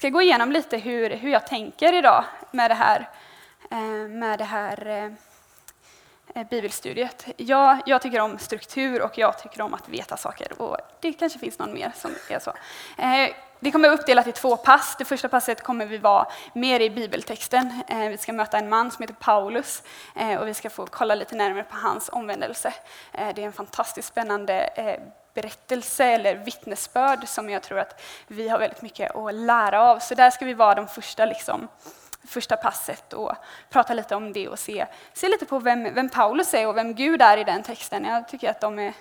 ska gå igenom lite hur, hur jag tänker idag med det här, eh, med det här eh, eh, bibelstudiet. Jag, jag tycker om struktur och jag tycker om att veta saker. Och det kanske finns någon mer som är så. Det kommer vara uppdelat i två pass. Det första passet kommer vi vara mer i bibeltexten. Eh, vi ska möta en man som heter Paulus eh, och vi ska få kolla lite närmare på hans omvändelse. Det är en fantastiskt spännande berättelse eller vittnesbörd som jag tror att vi har väldigt mycket att lära av. Så där ska vi vara de första, liksom, första passet och prata lite om det och se, se lite på vem, vem Paulus är och vem Gud är i den texten. Jag tycker att de är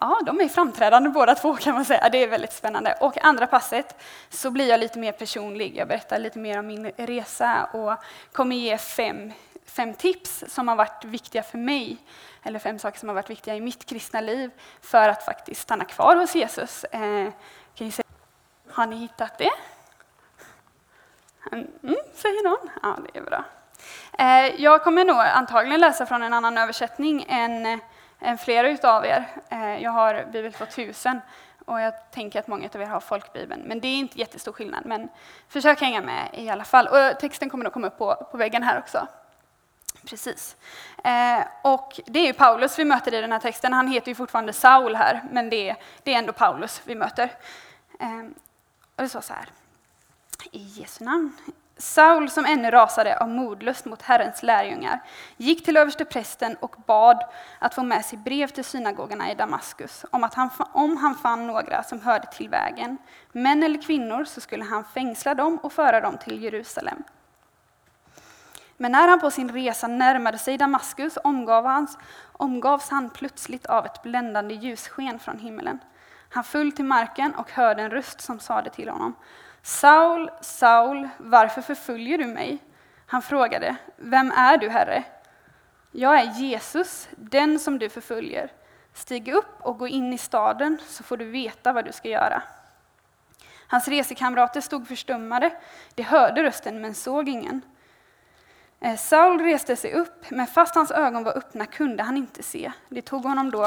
Ja, de är framträdande båda två kan man säga. Det är väldigt spännande. Och andra passet så blir jag lite mer personlig. Jag berättar lite mer om min resa och kommer ge fem, fem tips som har varit viktiga för mig. Eller fem saker som har varit viktiga i mitt kristna liv för att faktiskt stanna kvar hos Jesus. Eh, kan säga, har ni hittat det? Mm, säger någon? Ja, det är bra. Eh, jag kommer nog antagligen läsa från en annan översättning än än flera utav er. Eh, jag har Bibel 2000 och jag tänker att många av er har folkbibeln. Men det är inte jättestor skillnad. Men försök hänga med i alla fall. Och texten kommer att komma upp på, på väggen här också. Precis. Eh, och det är ju Paulus vi möter i den här texten. Han heter ju fortfarande Saul här, men det är, det är ändå Paulus vi möter. Eh, och det står så här. I Jesu namn. Saul, som ännu rasade av modlust mot Herrens lärjungar, gick till översteprästen och bad att få med sig brev till synagogorna i Damaskus om att han, om han fann några som hörde till vägen, män eller kvinnor, så skulle han fängsla dem och föra dem till Jerusalem. Men när han på sin resa närmade sig Damaskus omgav hans, omgavs han plötsligt av ett bländande ljussken från himlen. Han föll till marken och hörde en röst som sade till honom Saul, Saul, varför förföljer du mig? Han frågade, vem är du, Herre? Jag är Jesus, den som du förföljer. Stig upp och gå in i staden, så får du veta vad du ska göra. Hans resekamrater stod förstummade. De hörde rösten, men såg ingen. Eh, Saul reste sig upp, men fast hans ögon var öppna kunde han inte se. De tog honom då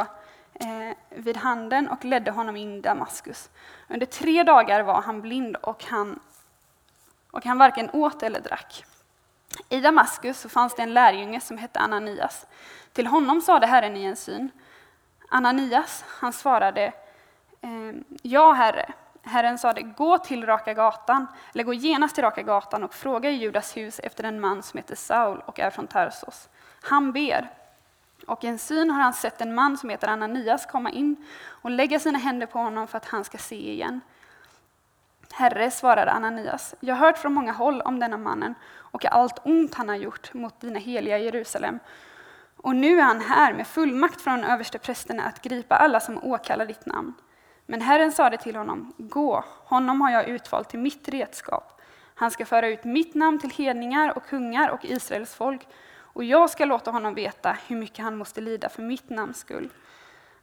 eh, vid handen och ledde honom in i Damaskus. Under tre dagar var han blind och han, och han varken åt eller drack. I Damaskus så fanns det en lärjunge som hette Ananias. Till honom sade Herren i en syn. Ananias, han svarade, ehm, ja herre. Herren sade, gå till Raka gatan, eller gå genast till Raka gatan och fråga i Judas hus efter en man som heter Saul och är från Tarsos. Han ber. Och i en syn har han sett en man som heter Ananias komma in och lägga sina händer på honom för att han ska se igen. Herre, svarade Ananias, jag har hört från många håll om denna mannen och allt ont han har gjort mot dina heliga Jerusalem. Och nu är han här med fullmakt från översteprästerna att gripa alla som åkallar ditt namn. Men Herren sade till honom, gå, honom har jag utvalt till mitt redskap. Han ska föra ut mitt namn till hedningar och kungar och Israels folk och jag ska låta honom veta hur mycket han måste lida för mitt namns skull.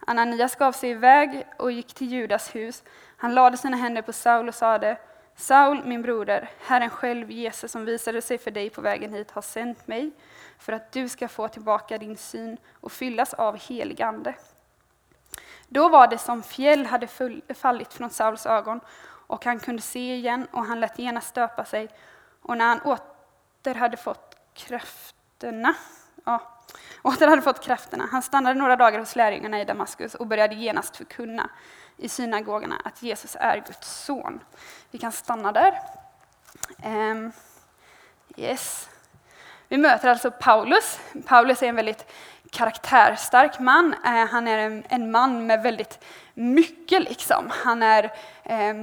Ananias gav sig iväg och gick till Judas hus. Han lade sina händer på Saul och sade, Saul, min broder, Herren själv, Jesus, som visade sig för dig på vägen hit, har sänt mig för att du ska få tillbaka din syn och fyllas av helig ande. Då var det som fjäll hade fallit från Sauls ögon och han kunde se igen och han lät genast stöpa sig och när han åter hade fått krafterna. Ja, åter hade fått krafterna. Han stannade några dagar hos lärjungarna i Damaskus och började genast förkunna i synagogorna att Jesus är Guds son. Vi kan stanna där. Um, yes. Vi möter alltså Paulus. Paulus är en väldigt karaktärstark man. Eh, han är en, en, man med väldigt mycket. Liksom. Han, är, eh,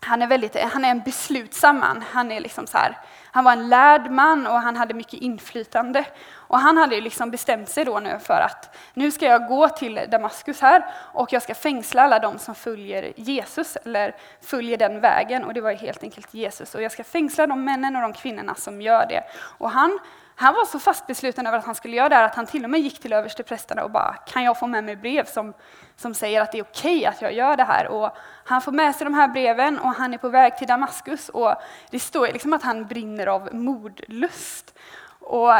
han, är väldigt, han är en beslutsam man. Han är liksom så här, han var en lärd man och han hade mycket inflytande. Och han hade liksom bestämt sig då nu för att nu ska jag gå till Damaskus här och jag ska fängsla alla de som följer Jesus eller följer den vägen. Och det var helt enkelt Jesus. Och jag ska fängsla de männen och de kvinnorna som gör det. Och han han var så fast besluten över att han skulle göra det här att han till och med gick till översteprästerna och bara kan jag få med mig brev som, som säger att det är okej okay att jag gör det här. Och han får med sig de här breven och han är på väg till Damaskus och det står liksom att han brinner av mordlust. Och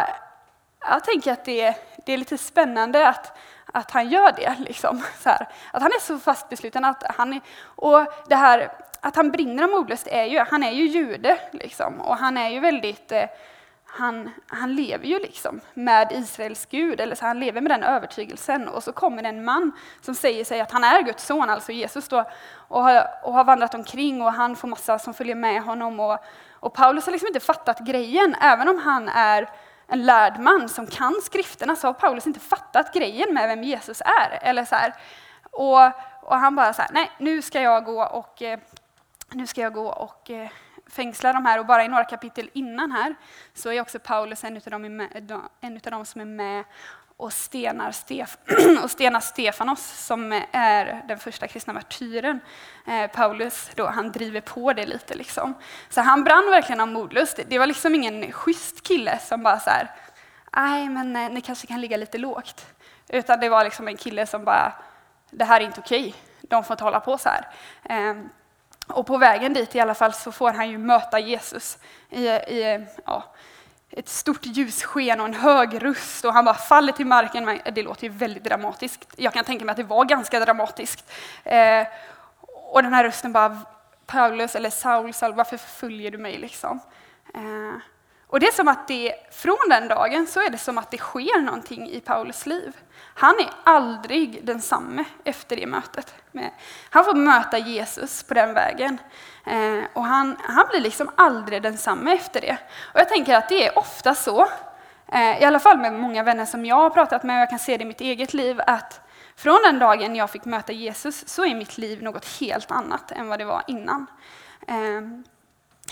jag tänker att det, det är lite spännande att, att han gör det. Liksom, så här. Att han är så fast besluten. Att han är, och det här att han brinner av mordlust, är ju, han är ju jude liksom, och han är ju väldigt eh, han, han lever ju liksom med Israels Gud, eller så han lever med den övertygelsen. Och så kommer en man som säger sig att han är Guds son, alltså Jesus, då, och, har, och har vandrat omkring och han får massa som följer med honom. Och, och Paulus har liksom inte fattat grejen, även om han är en lärd man som kan skrifterna så har Paulus inte fattat grejen med vem Jesus är. Eller så här. Och, och han bara så här, nej nu ska jag gå och, eh, nu ska jag gå och eh, fängslar de här. Och bara i några kapitel innan här så är också Paulus en av dem, en av dem som är med och stenar, Stef och stenar Stefanos som är den första kristna martyren. Eh, Paulus då, han driver på det lite. Liksom. Så han brann verkligen av modlust. Det var liksom ingen schysst kille som bara så här, nej men eh, ni kanske kan ligga lite lågt. Utan det var liksom en kille som bara, det här är inte okej, de får inte hålla på så här. Eh, och på vägen dit i alla fall så får han ju möta Jesus i, i ja, ett stort ljussken och en hög röst och han bara faller till marken. Det låter ju väldigt dramatiskt. Jag kan tänka mig att det var ganska dramatiskt. Eh, och den här rösten bara, Paulus eller Saul, Saul, varför förföljer du mig liksom? Eh, och det är som att det, från den dagen så är det som att det sker någonting i Paulus liv. Han är aldrig densamme efter det mötet. Han får möta Jesus på den vägen. Eh, och han, han blir liksom aldrig densamme efter det. Och jag tänker att det är ofta så, eh, i alla fall med många vänner som jag har pratat med, och jag kan se det i mitt eget liv, att från den dagen jag fick möta Jesus så är mitt liv något helt annat än vad det var innan. Eh,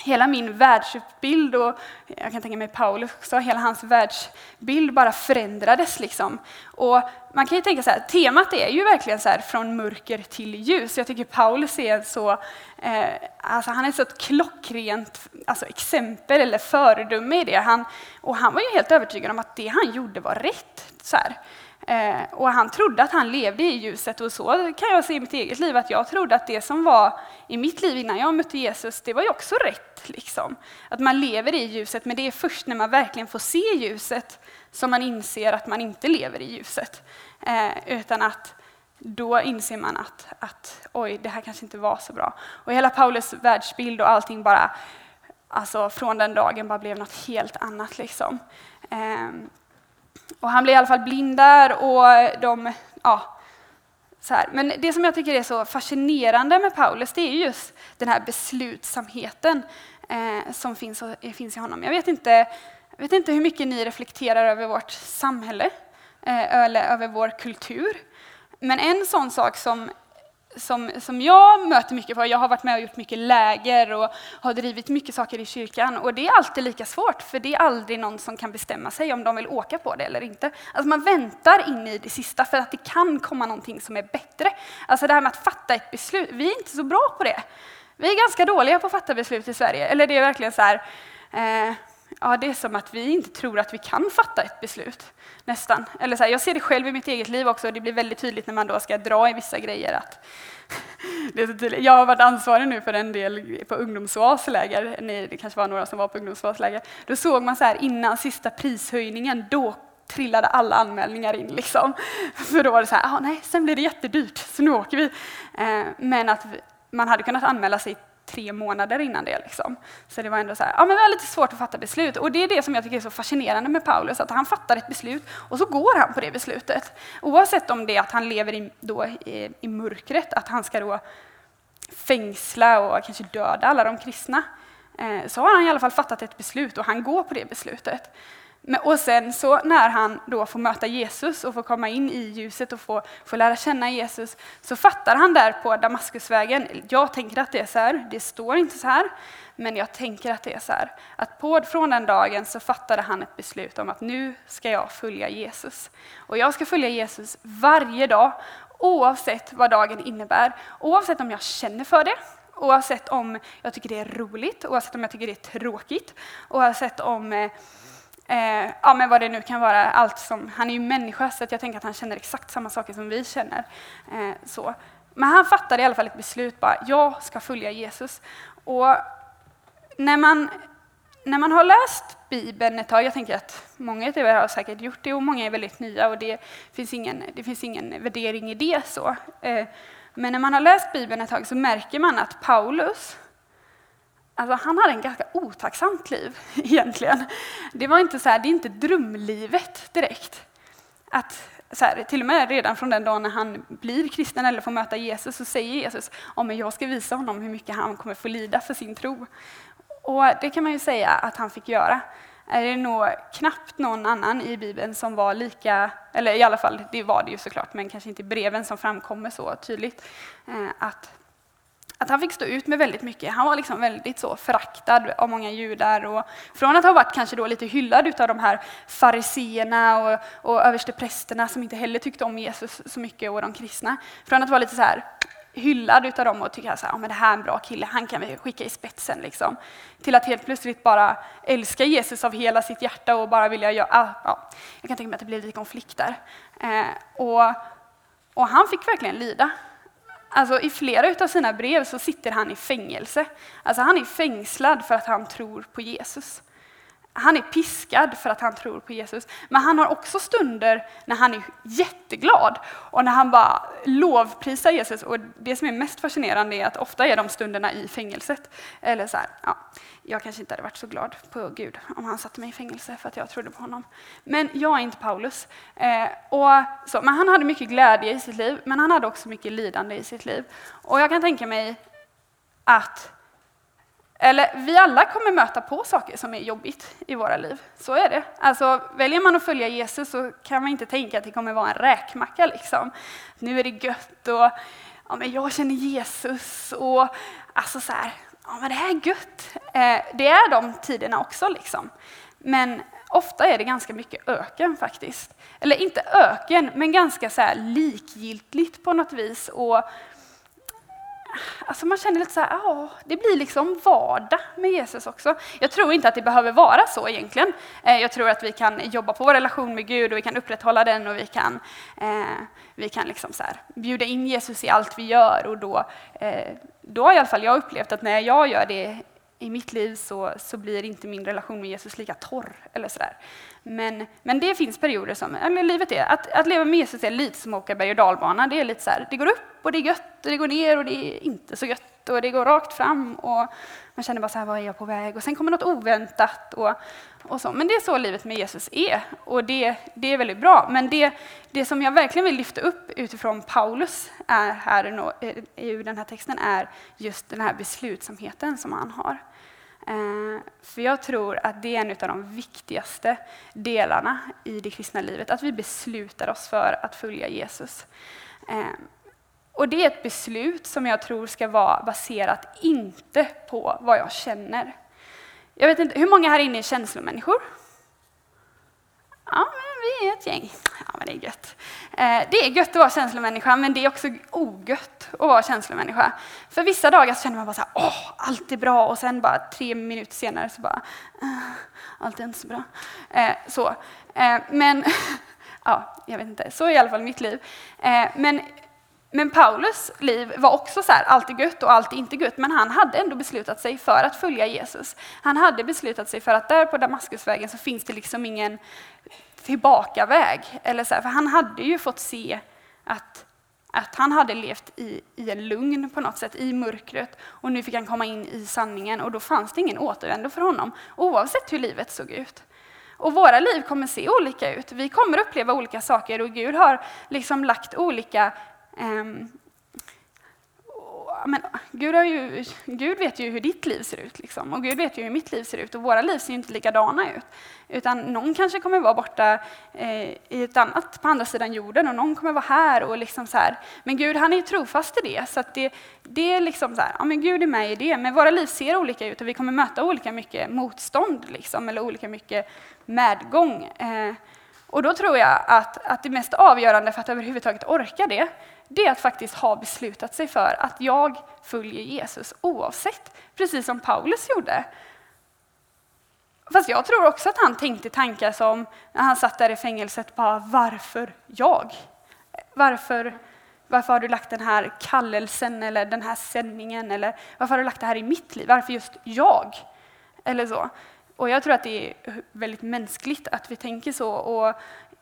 Hela min världsbild och jag kan tänka mig Paulus också, hela hans världsbild bara förändrades. Liksom. Och man kan ju tänka så här, temat är ju verkligen så här, från mörker till ljus. Jag tycker Paulus är så, eh, alltså han är så ett klockrent alltså exempel eller föredöme i det. Han, och han var ju helt övertygad om att det han gjorde var rätt. Så här. Eh, och han trodde att han levde i ljuset och så kan jag se i mitt eget liv att jag trodde att det som var i mitt liv innan jag mötte Jesus, det var ju också rätt. Liksom. Att man lever i ljuset, men det är först när man verkligen får se ljuset som man inser att man inte lever i ljuset. Eh, utan att då inser man att, att oj, det här kanske inte var så bra. Och hela Paulus världsbild och allting bara, alltså från den dagen bara blev något helt annat. Liksom. Eh, och han blir i alla fall blind där och de, ja, så här. Men det som jag tycker är så fascinerande med Paulus, det är just den här beslutsamheten eh, som finns, finns i honom. Jag vet, inte, jag vet inte hur mycket ni reflekterar över vårt samhälle eh, eller över vår kultur. Men en sån sak som som, som jag möter mycket på. Jag har varit med och gjort mycket läger och har drivit mycket saker i kyrkan. Och det är alltid lika svårt, för det är aldrig någon som kan bestämma sig om de vill åka på det eller inte. Alltså man väntar in i det sista för att det kan komma någonting som är bättre. Alltså det här med att fatta ett beslut, vi är inte så bra på det. Vi är ganska dåliga på att fatta beslut i Sverige. Eller det är verkligen så här, eh, ja, det är som att vi inte tror att vi kan fatta ett beslut. Nästan. Eller så här, jag ser det själv i mitt eget liv också, det blir väldigt tydligt när man då ska dra i vissa grejer. Att det är så tydligt. Jag har varit ansvarig nu för en del på ungdomsvasläger, det kanske var några som var på ungdomsvasläger. Då såg man så här innan sista prishöjningen, då trillade alla anmälningar in. Liksom. För då var det så här, ah, nej, sen blir det jättedyrt, så nu åker vi. Eh, men att man hade kunnat anmäla sig tre månader innan det. Liksom. Så det var ändå så här, ja men det var lite svårt att fatta beslut. Och det är det som jag tycker är så fascinerande med Paulus, att han fattar ett beslut och så går han på det beslutet. Oavsett om det är att han lever i, då, i, i mörkret, att han ska då fängsla och kanske döda alla de kristna, eh, så har han i alla fall fattat ett beslut och han går på det beslutet. Och sen så när han då får möta Jesus och får komma in i ljuset och få, få lära känna Jesus, så fattar han där på Damaskusvägen, jag tänker att det är så här, det står inte så här, men jag tänker att det är så här, att på, från den dagen så fattade han ett beslut om att nu ska jag följa Jesus. Och jag ska följa Jesus varje dag, oavsett vad dagen innebär, oavsett om jag känner för det, oavsett om jag tycker det är roligt, oavsett om jag tycker det är tråkigt, oavsett om eh, eh, ja, men vad det nu kan vara. Allt som, han är ju människa, så jag tänker att han känner exakt samma saker som vi känner. Eh, så. Men han fattade i alla fall ett beslut, bara, jag ska följa Jesus. Och när man, när man har läst Bibeln ett tag, jag tänker att många av er har säkert gjort det och många är väldigt nya och det finns ingen, det finns ingen värdering i det. så. Eh, Men när man har läst Bibeln ett tag så märker man att Paulus, alltså han hade en ganska otacksamt liv egentligen. Det var inte så här, det är inte drömlivet direkt. Att så här, till och med redan från den dagen när han blir kristen eller får möta Jesus så säger Jesus om oh, jag ska visa honom hur mycket han kommer få lida för sin tro. Och det kan man ju säga att han fick göra. Är det nog knappt någon annan i Bibeln som var lika, eller i alla fall det var det ju såklart, men kanske inte i breven som framkommer så tydligt, eh, att att han fick stå ut med väldigt mycket. Han var liksom väldigt så föraktad av många judar. Och från att ha varit kanske då lite hyllad av de här fariseerna och, och översteprästerna som inte heller tyckte om Jesus så mycket och de kristna. Från att vara lite så här hyllad utav dem och tycka att ja, det här är en bra kille, han kan vi skicka i spetsen. Liksom. Till att helt plötsligt bara älska Jesus av hela sitt hjärta och bara vilja göra... Ah, ja, jag kan tänka mig att det blir lite konflikt där. Eh, och, och han fick verkligen lida. Alltså, I flera av sina brev så sitter han i fängelse. Alltså, han är fängslad för att han tror på Jesus. Han är piskad för att han tror på Jesus. Men han har också stunder när han är jätteglad och när han bara lovprisar Jesus. Och det som är mest fascinerande är att ofta är de stunderna i fängelset. Eller så här, ja, jag kanske inte hade varit så glad på Gud om han satte mig i fängelse för att jag trodde på honom. Men jag är inte Paulus. Eh, och så, men han hade mycket glädje i sitt liv, men han hade också mycket lidande i sitt liv. Och jag kan tänka mig att eller vi alla kommer möta på saker som är jobbigt i våra liv. Så är det. Alltså, väljer man att följa Jesus så kan man inte tänka att det kommer vara en räkmacka. Liksom. Nu är det gött och ja, men jag känner Jesus. och alltså så här, ja, men Det här är gött. Eh, det är de tiderna också. Liksom. Men ofta är det ganska mycket öken faktiskt. Eller inte öken, men ganska så likgiltigt på något vis. Och alltså man känner lite så här, ja, det blir liksom vardag med Jesus också. Jag tror inte att det behöver vara så egentligen. Eh, jag tror att vi kan jobba på vår relation med Gud och vi kan upprätthålla den och vi kan, eh, vi kan liksom så här, bjuda in Jesus i allt vi gör och då, eh, då har i alla fall jag upplevt att när jag gör det i mitt liv så, så blir inte min relation med Jesus lika torr. Eller så där. Men, men det finns perioder som, eller livet är, att, att leva med Jesus är lite som att åka berg och dalbana. Det är lite så här, det går upp och det är gött och det går ner och det är inte så gött och det går rakt fram och man känner bara så här, vad är jag på väg? Och sen kommer något oväntat och, och så. Men det är så livet med Jesus är och det, det är väldigt bra. Men det, det som jag verkligen vill lyfta upp utifrån Paulus är här eh, i den här texten är just den här beslutsamheten som han har. Eh, för jag tror att det är en av de viktigaste delarna i det kristna livet, att vi beslutar oss för att följa Jesus. Eh, och det är ett beslut som jag tror ska vara baserat inte på vad jag känner. Jag vet inte, hur många här inne är känslomänniskor? Ja, men vi är ett gäng. Ja, men det är gött. Eh, det är gött att vara känslomänniska, men det är också ogött att vara känslomänniska. För vissa dagar så känner man bara så här, åh, allt är bra, och sen bara tre minuter senare så bara, eh, allt är inte så bra. Eh, så. Men, ja, jag vet inte, så är i alla fall mitt liv. Men men Paulus liv var också så här, allt är gött och allt är inte gött, men han hade ändå beslutat sig för att följa Jesus. Han hade beslutat sig för att där på Damaskusvägen så finns det liksom ingen tillbakaväg. Eller så här, för han hade ju fått se att, att han hade levt i, i en lugn på något sätt, i mörkret. Och nu fick han komma in i sanningen och då fanns det ingen återvändo för honom, oavsett hur livet såg ut. Och våra liv kommer se olika ut. Vi kommer uppleva olika saker och Gud har liksom lagt olika Um, men Gud, har ju, Gud vet ju hur ditt liv ser ut, liksom. och Gud vet ju hur mitt liv ser ut. Och våra liv ser ju inte likadana ut. Utan någon kanske kommer vara borta eh, i ett annat, på andra sidan jorden, och någon kommer vara här. Och liksom så här. Men Gud han är ju trofast i det. Så det, det är liksom så här, ja, men Gud är med i det. Men våra liv ser olika ut och vi kommer möta olika mycket motstånd, liksom, eller olika mycket medgång. Eh, och då tror jag att, att det mest avgörande för att överhuvudtaget orka det, det är att faktiskt ha beslutat sig för att jag följer Jesus oavsett, precis som Paulus gjorde. Fast jag tror också att han tänkte tankar som, när han satt där i fängelset, bara varför jag? Varför, varför har du lagt den här kallelsen eller den här sändningen? Eller varför har du lagt det här i mitt liv? Varför just jag? Eller så. Och jag tror att det är väldigt mänskligt att vi tänker så. Och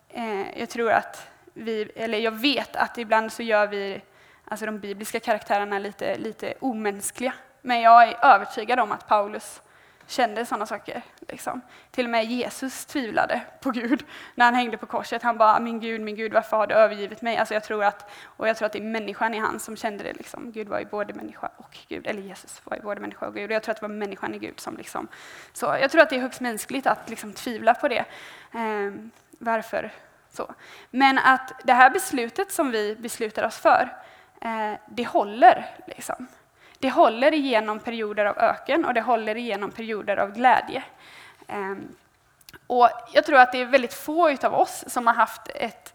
eh, jag tror att vi, eller jag vet att ibland så gör vi alltså de bibliska karaktärerna lite, lite omänskliga. Men jag är övertygad om att Paulus kände sådana saker. Liksom. Till och med Jesus tvivlade på Gud när han hängde på korset. Han bara, min Gud, min Gud, varför har du övergivit mig? Alltså jag tror att, och jag tror att det är människan i han som kände det. Liksom. Gud var ju både människa och Gud, eller Jesus var ju både människa och Gud. Och jag tror att det var människan i Gud som liksom, så jag tror att det är högst mänskligt att liksom tvivla på det. Eh, varför så? Men att det här beslutet som vi beslutar oss för, eh, det håller. Liksom. Det håller igenom perioder av öken och det håller igenom perioder av glädje. Ehm, och jag tror att det är väldigt få av oss som har haft ett,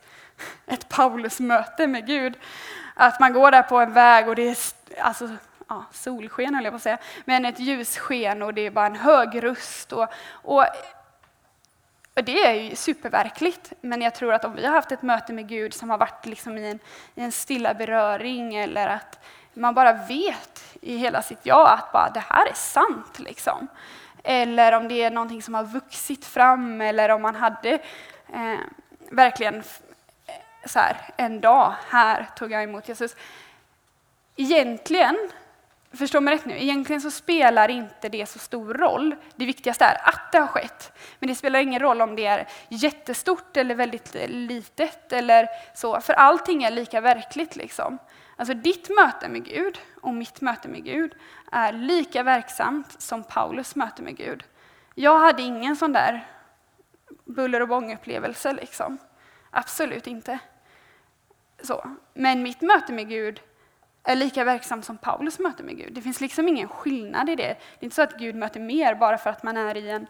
ett Paulus-möte med Gud. Att man går där på en väg och det är alltså, ja, solsken, höll jag på att säga, men ett ljussken och det är bara en hög röst. Och, och, och, det är ju superverkligt, men jag tror att om vi har haft ett möte med Gud som har varit liksom i, en, i en stilla beröring eller att man bara vet i hela sitt jag att bara, det här är sant. Liksom. Eller om det är någonting som har vuxit fram eller om man hade eh, verkligen eh, så här, en dag, här tog jag emot Jesus. Egentligen, förstå mig rätt nu, egentligen så spelar inte det så stor roll. Det viktigaste är att det har skett. Men det spelar ingen roll om det är jättestort eller väldigt litet eller så, för allting är lika verkligt. Liksom. Alltså ditt möte med Gud och mitt möte med Gud är lika verksamt som Paulus möte med Gud. Jag hade ingen sån där buller och bångupplevelse. Liksom. Absolut inte. Så. Men mitt möte med Gud är lika verksamt som Paulus möte med Gud. Det finns liksom ingen skillnad i det. Det är inte så att Gud möter mer bara för att man är i en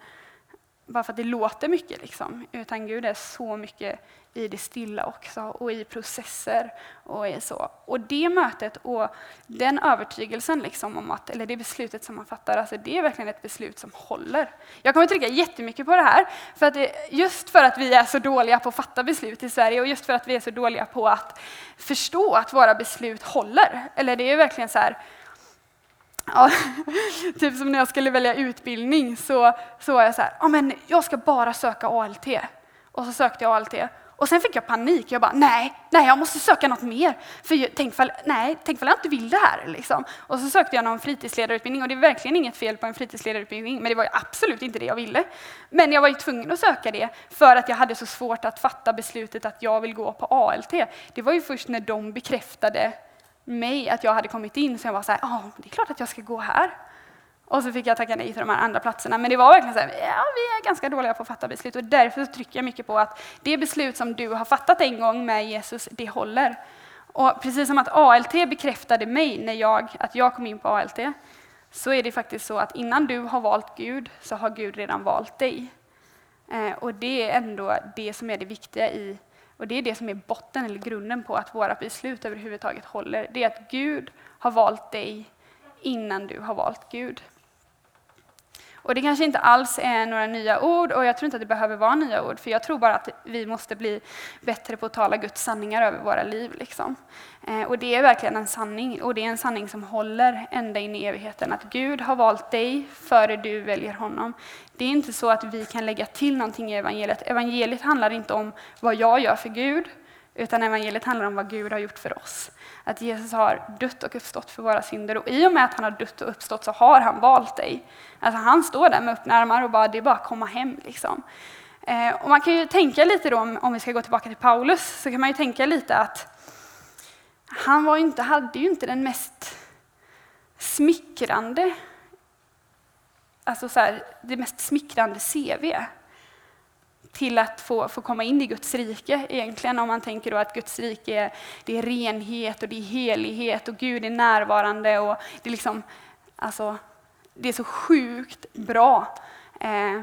bara för att det låter mycket, liksom. utan Gud är så mycket i det stilla också och i processer. Och i så. Och det mötet och den övertygelsen liksom om att, eller det beslutet som man fattar, alltså det är verkligen ett beslut som håller. Jag kommer trycka jättemycket på det här, för att det, just för att vi är så dåliga på att fatta beslut i Sverige och just för att vi är så dåliga på att förstå att våra beslut håller. Eller det är verkligen så här, Ja, typ som när jag skulle välja utbildning så, så var jag så här, ja, men jag ska bara söka ALT. Och så sökte jag ALT. Och sen fick jag panik. Jag bara, nej, nej, jag måste söka något mer. För tänk fall, nej, tänk fall jag inte vill det här. Liksom. Och så sökte jag någon fritidsledarutbildning och det är verkligen inget fel på en fritidsledarutbildning, men det var absolut inte det jag ville. Men jag var ju tvungen att söka det för att jag hade så svårt att fatta beslutet att jag vill gå på ALT. Det var ju först när de bekräftade mig att jag hade kommit in, så jag var så här, ja, det är klart att jag ska gå här. Och så fick jag tacka nej till de här andra platserna. Men det var verkligen så här, ja, vi är ganska dåliga på att fatta beslut och därför trycker jag mycket på att det beslut som du har fattat en gång med Jesus, det håller. Och precis som att ALT bekräftade mig när jag, att jag kom in på ALT, så är det faktiskt så att innan du har valt Gud så har Gud redan valt dig. Eh, och det är ändå det som är det viktiga i och det är det som är botten eller grunden på att våra beslut överhuvudtaget håller. Det är att Gud har valt dig innan du har valt Gud. Och det kanske inte alls är några nya ord och jag tror inte att det behöver vara nya ord för jag tror bara att vi måste bli bättre på att tala Guds sanningar över våra liv. Liksom. Eh, och det är verkligen en sanning och det är en sanning som håller ända in i evigheten. Att Gud har valt dig före du väljer honom. Det är inte så att vi kan lägga till någonting i evangeliet. Evangeliet handlar inte om vad jag gör för Gud utan evangeliet handlar om vad Gud har gjort för oss. Att Jesus har dött och uppstått för våra synder. Och i och med att han har dött och uppstått så har han valt dig. Alltså han står där med öppna armar och bara, det är bara att komma hem. Liksom. Eh, och man kan ju tänka lite då, om, om vi ska gå tillbaka till Paulus, så kan man ju tänka lite att han var inte, hade ju inte den mest smickrande, alltså så här, det mest smickrande CV till att få, få komma in i Guds rike egentligen. Om man tänker då att Guds rike är, det är renhet och det är helighet och Gud är närvarande och det är liksom, alltså, det är så sjukt bra. Eh,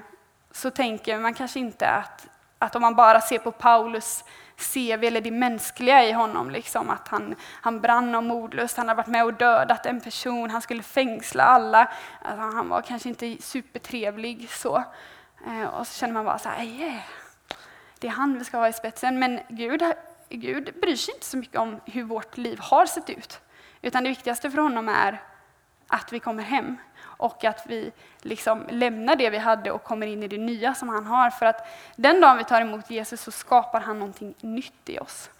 så tänker man kanske inte att, att om man bara ser på Paulus CV eller det mänskliga i honom, liksom, att han, han brann av modlust, han har varit med och dödat en person, han skulle fängsla alla. Alltså, han var kanske inte supertrevlig så. Eh, och så känner man bara så här, yeah, det är han vi ska ha i spetsen. Men Gud, Gud bryr sig inte så mycket om hur vårt liv har sett ut. Utan det viktigaste för honom är att vi kommer hem och att vi liksom lämnar det vi hade och kommer in i det nya som han har. För att den dagen vi tar emot Jesus så skapar han någonting nytt i oss.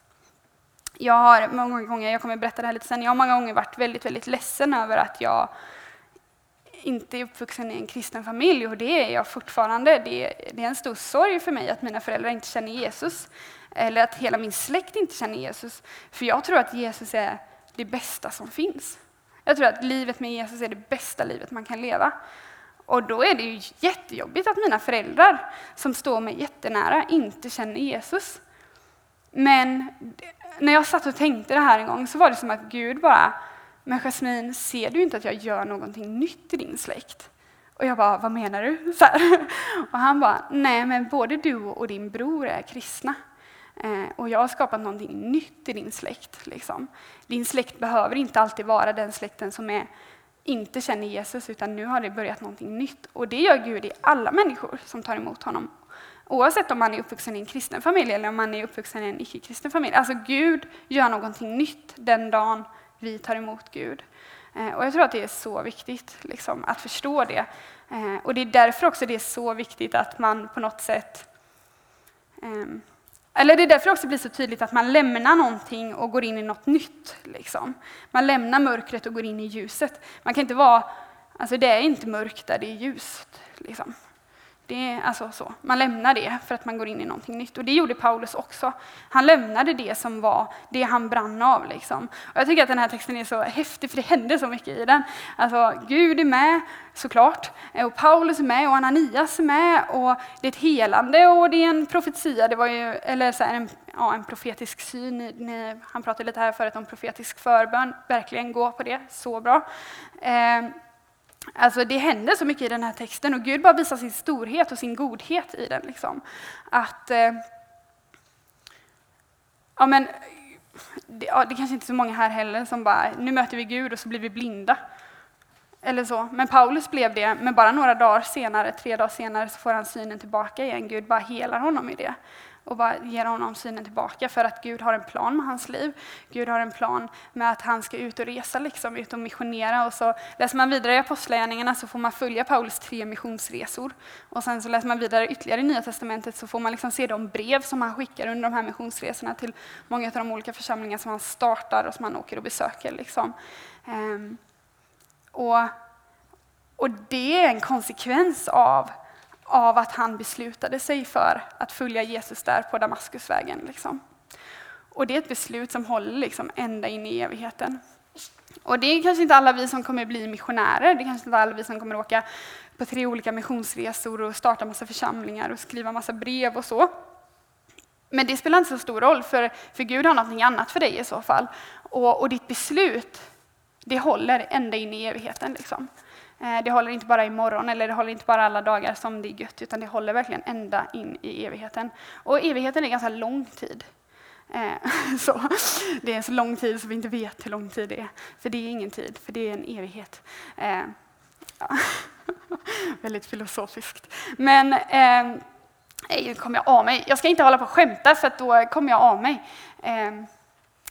Jag har många gånger, jag kommer berätta det här lite sen, jag har många gånger varit väldigt, väldigt ledsen över att jag inte är uppvuxen i en kristen familj och det är jag fortfarande. Det, det är en stor sorg för mig att mina föräldrar inte känner Jesus eller att hela min släkt inte känner Jesus. För jag tror att Jesus är det bästa som finns. Jag tror att livet med Jesus är det bästa livet man kan leva. Och då är det ju jättejobbigt att mina föräldrar, som står mig jättenära, inte känner Jesus. Men när jag satt och tänkte det här en gång så var det som att Gud bara, men Jasmin, ser du inte att jag gör någonting nytt i din släkt? Och jag bara, vad menar du? Och han bara, nej men både du och din bror är kristna. Eh, och jag har skapat någonting nytt i din släkt. Liksom. Din släkt behöver inte alltid vara den släkten som är, inte känner Jesus, utan nu har det börjat någonting nytt. Och det gör Gud i alla människor som tar emot honom. Oavsett om man är uppvuxen i en kristen familj eller om man är uppvuxen i en icke-kristen familj. Alltså Gud gör någonting nytt den dagen vi tar emot Gud. Eh, och jag tror att det är så viktigt liksom, att förstå det. Eh, och det är därför också det är så viktigt att man på något sätt ehm, eller det är därför också blir så tydligt att man lämnar någonting och går in i något nytt. Liksom. Man lämnar mörkret och går in i ljuset. Man kan inte vara, alltså det är inte mörkt där det är ljust. Liksom. Det är alltså så. Man lämnar det för att man går in i någonting nytt. Och det gjorde Paulus också. Han lämnade det som var det han brann av. Liksom. Och jag tycker att den här texten är så häftig, för det händer så mycket i den. Alltså, Gud är med, såklart. Eh, och Paulus är med och Ananias är med. Och det är ett helande och det är en profetia. Det var ju, eller så här, en, ja, en profetisk syn. Ni, han pratade lite här förut om profetisk förbön. Verkligen gå på det, så bra. Eh, Alltså det händer så mycket i den här texten och Gud bara visar sin storhet och sin godhet i den. Liksom. Att, eh, ja men, det, ja, det kanske inte är så många här heller som bara, nu möter vi Gud och så blir vi blinda. Eller så. Men Paulus blev det, men bara några dagar senare, tre dagar senare, så får han synen tillbaka igen. Gud bara helar honom i det och bara ger honom synen tillbaka för att Gud har en plan med hans liv. Gud har en plan med att han ska ut och resa, liksom, ut och missionera. Och så läser man vidare i Apostlagärningarna så får man följa Paulus tre missionsresor. Och sen så läser man vidare ytterligare i Nya Testamentet så får man liksom se de brev som han skickar under de här missionsresorna till många av de olika församlingar som han startar och som han åker och besöker. Liksom. Ehm, och, och det är en konsekvens av av att han beslutade sig för att följa Jesus där på Damaskusvägen. Liksom. Och det är ett beslut som håller liksom ända in i evigheten. Och det är kanske inte alla vi som kommer bli missionärer, det är kanske inte alla vi som kommer åka på tre olika missionsresor och starta massa församlingar och skriva massa brev och så. Men det spelar inte så stor roll, för, för Gud har något annat för dig i så fall. Och, och ditt beslut, det håller ända in i evigheten. Liksom. Eh, det håller inte bara imorgon eller det håller inte bara alla dagar som det är gött, utan det håller verkligen ända in i evigheten. Och evigheten är ganska lång tid. Eh, så, det är så lång tid så vi inte vet hur lång tid det är. För det är ingen tid, för det är en evighet. Eh, ja. Väldigt filosofiskt. Men eh, nu kommer jag av mig. Jag ska inte hålla på och skämta för då kommer jag av mig. Ehm,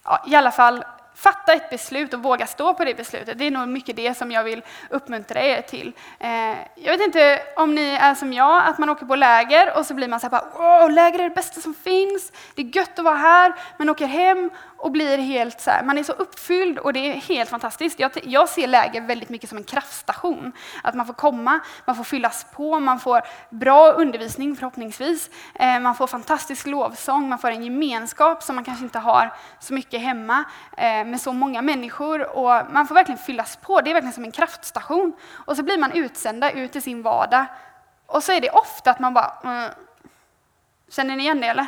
ja, I alla fall, fatta ett beslut och våga stå på det beslutet. Det är nog mycket det som jag vill uppmuntra er till. Eh, jag vet inte om ni är som jag, att man åker på läger och så blir man så här bara, läger är det bästa som finns, det är gött att vara här, men åker hem och blir helt så här, man är så uppfylld och det är helt fantastiskt. Jag, jag, ser läger väldigt mycket som en kraftstation. Att man får komma, man får fyllas på, man får bra undervisning förhoppningsvis, eh, man får fantastisk lovsång, man får en gemenskap som man kanske inte har så mycket hemma eh, Eh, med så många människor och man får verkligen fyllas på. Det är verkligen som en kraftstation. Och så blir man utsända ut i sin vardag och så är det ofta att man bara mm. Känner ni igen det eller?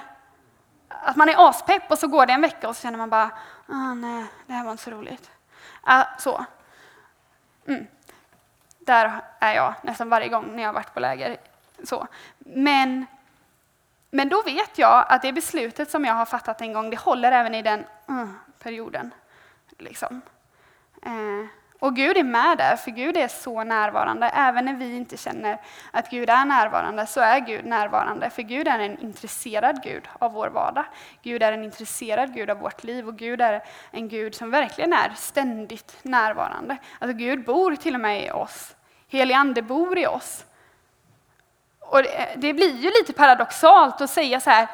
att man är aspepp och så går det en vecka och så känner man bara, ah, nej, det här var inte så roligt. Ah, så. Mm. Där är jag nästan varje gång när jag har varit på läger. Så. Men, men då vet jag att det beslutet som jag har fattat en gång, det håller även i den uh, perioden. Liksom. Eh. Och Gud är med där, för Gud är så närvarande. Även när vi inte känner att Gud är närvarande, så är Gud närvarande. För Gud är en intresserad Gud av vår vardag. Gud är en intresserad Gud av vårt liv och Gud är en Gud som verkligen är ständigt närvarande. Alltså Gud bor till och med i oss. Helig Ande bor i oss. Och det, det blir ju lite paradoxalt att säga så här,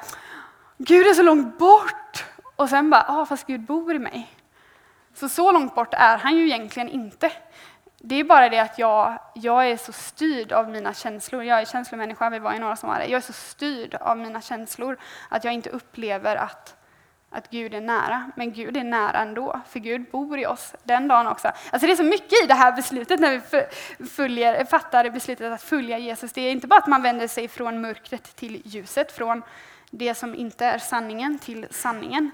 Gud är så långt bort Och sen bara, ja ah, fast Gud bor i mig. Så så långt bort är han ju egentligen inte. Det är bara det att jag, jag är så styrd av mina känslor. Jag är känslomänniska, vi var ju några som var det. Jag är så styrd av mina känslor att jag inte upplever att, att Gud är nära. Men Gud är nära ändå, för Gud bor i oss den dagen också. Alltså det är så mycket i det här beslutet när vi följer, fattar beslutet att följa Jesus. Det är inte bara att man vänder sig från mörkret till ljuset, från det som inte är sanningen till sanningen.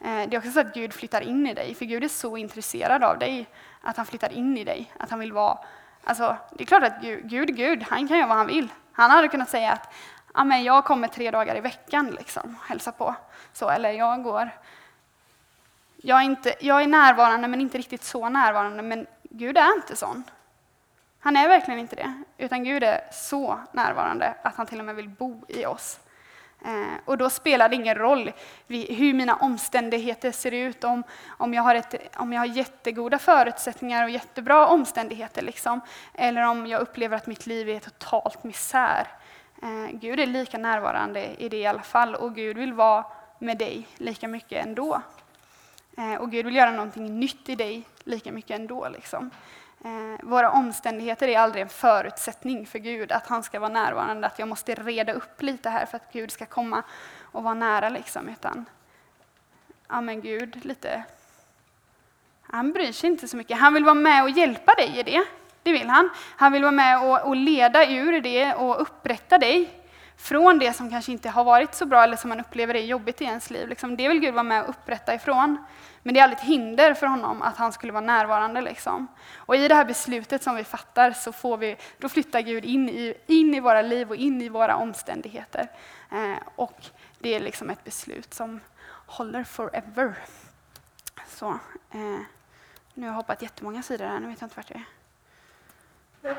Eh, det är också så att Gud flyttar in i dig, för Gud är så intresserad av dig att han flyttar in i dig, att han vill vara... Alltså, det är klart att Gud, Gud, Gud, han kan göra vad han vill. Han hade kunnat säga att Amen, jag kommer tre dagar i veckan liksom, hälsa på. Så, eller jag går... Jag är, inte, jag är närvarande, men inte riktigt så närvarande. Men Gud är inte sån. Han är verkligen inte det. Utan Gud är så närvarande att han till och med vill bo i oss. Eh, och då spelar det ingen roll hur mina omständigheter ser ut, om, om, jag har ett, om jag har jättegoda förutsättningar och jättebra omständigheter, liksom, eller om jag upplever att mitt liv är totalt misär. Eh, Gud är lika närvarande i det i alla fall, och Gud vill vara med dig lika mycket ändå. Eh, och Gud vill göra någonting nytt i dig lika mycket ändå. Liksom. Eh, våra omständigheter är aldrig en förutsättning för Gud, att han ska vara närvarande, att jag måste reda upp lite här för att Gud ska komma och vara nära. Liksom, utan, ja men Gud, lite... Han bryr sig inte så mycket. Han vill vara med och hjälpa dig i det. Det vill han. Han vill vara med och, och leda ur det och upprätta dig från det som kanske inte har varit så bra eller som man upplever är jobbigt i ens liv. Liksom, det vill Gud vara med och upprätta ifrån. Men det är aldrig ett hinder för honom att han skulle vara närvarande. Liksom. Och i det här beslutet som vi fattar så får vi, då flyttar Gud in i, in i våra liv och in i våra omständigheter. Eh, och det är liksom ett beslut som håller forever. Så, eh, nu har jag hoppat jättemånga sidor här, nu vet jag inte vart jag är.